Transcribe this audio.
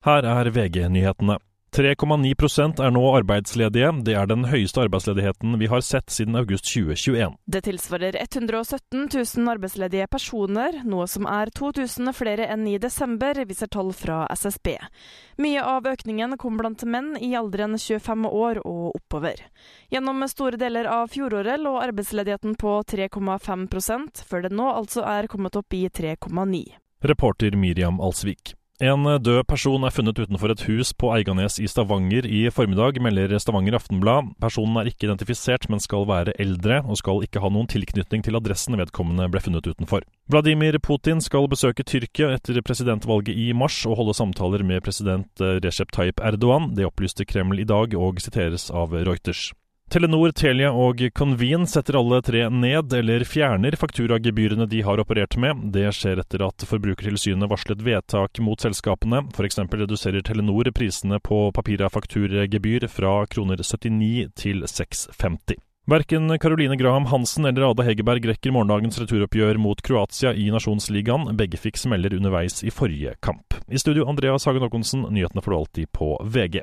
Her er VG-nyhetene. 3,9% er nå arbeidsledige. Det er den høyeste arbeidsledigheten vi har sett siden august 2021. Det tilsvarer 117 000 arbeidsledige personer, noe som er 2000 flere enn i desember, viser tall fra SSB. Mye av økningen kom blant menn i alderen 25 år og oppover. Gjennom store deler av fjoråret lå arbeidsledigheten på 3,5% før det nå altså er kommet opp i 3,9. Reporter Miriam Alsvik. En død person er funnet utenfor et hus på Eiganes i Stavanger i formiddag, melder Stavanger Aftenblad. Personen er ikke identifisert, men skal være eldre, og skal ikke ha noen tilknytning til adressen vedkommende ble funnet utenfor. Vladimir Putin skal besøke Tyrkia etter presidentvalget i mars og holde samtaler med president Recep Tayyip Erdogan. Det opplyste Kreml i dag, og siteres av Reuters. Telenor, Telia og Convene setter alle tre ned eller fjerner fakturagebyrene de har operert med. Det skjer etter at Forbrukertilsynet varslet vedtak mot selskapene. F.eks. reduserer Telenor prisene på papirafakturgebyr fra kroner 79 til 6,50. Verken Caroline Graham Hansen eller Ada Hegerberg rekker morgendagens returoppgjør mot Kroatia i Nasjonsligaen. Begge fikk smeller underveis i forrige kamp. I studio Andreas Hagen Håkonsen, nyhetene får du alltid på VG.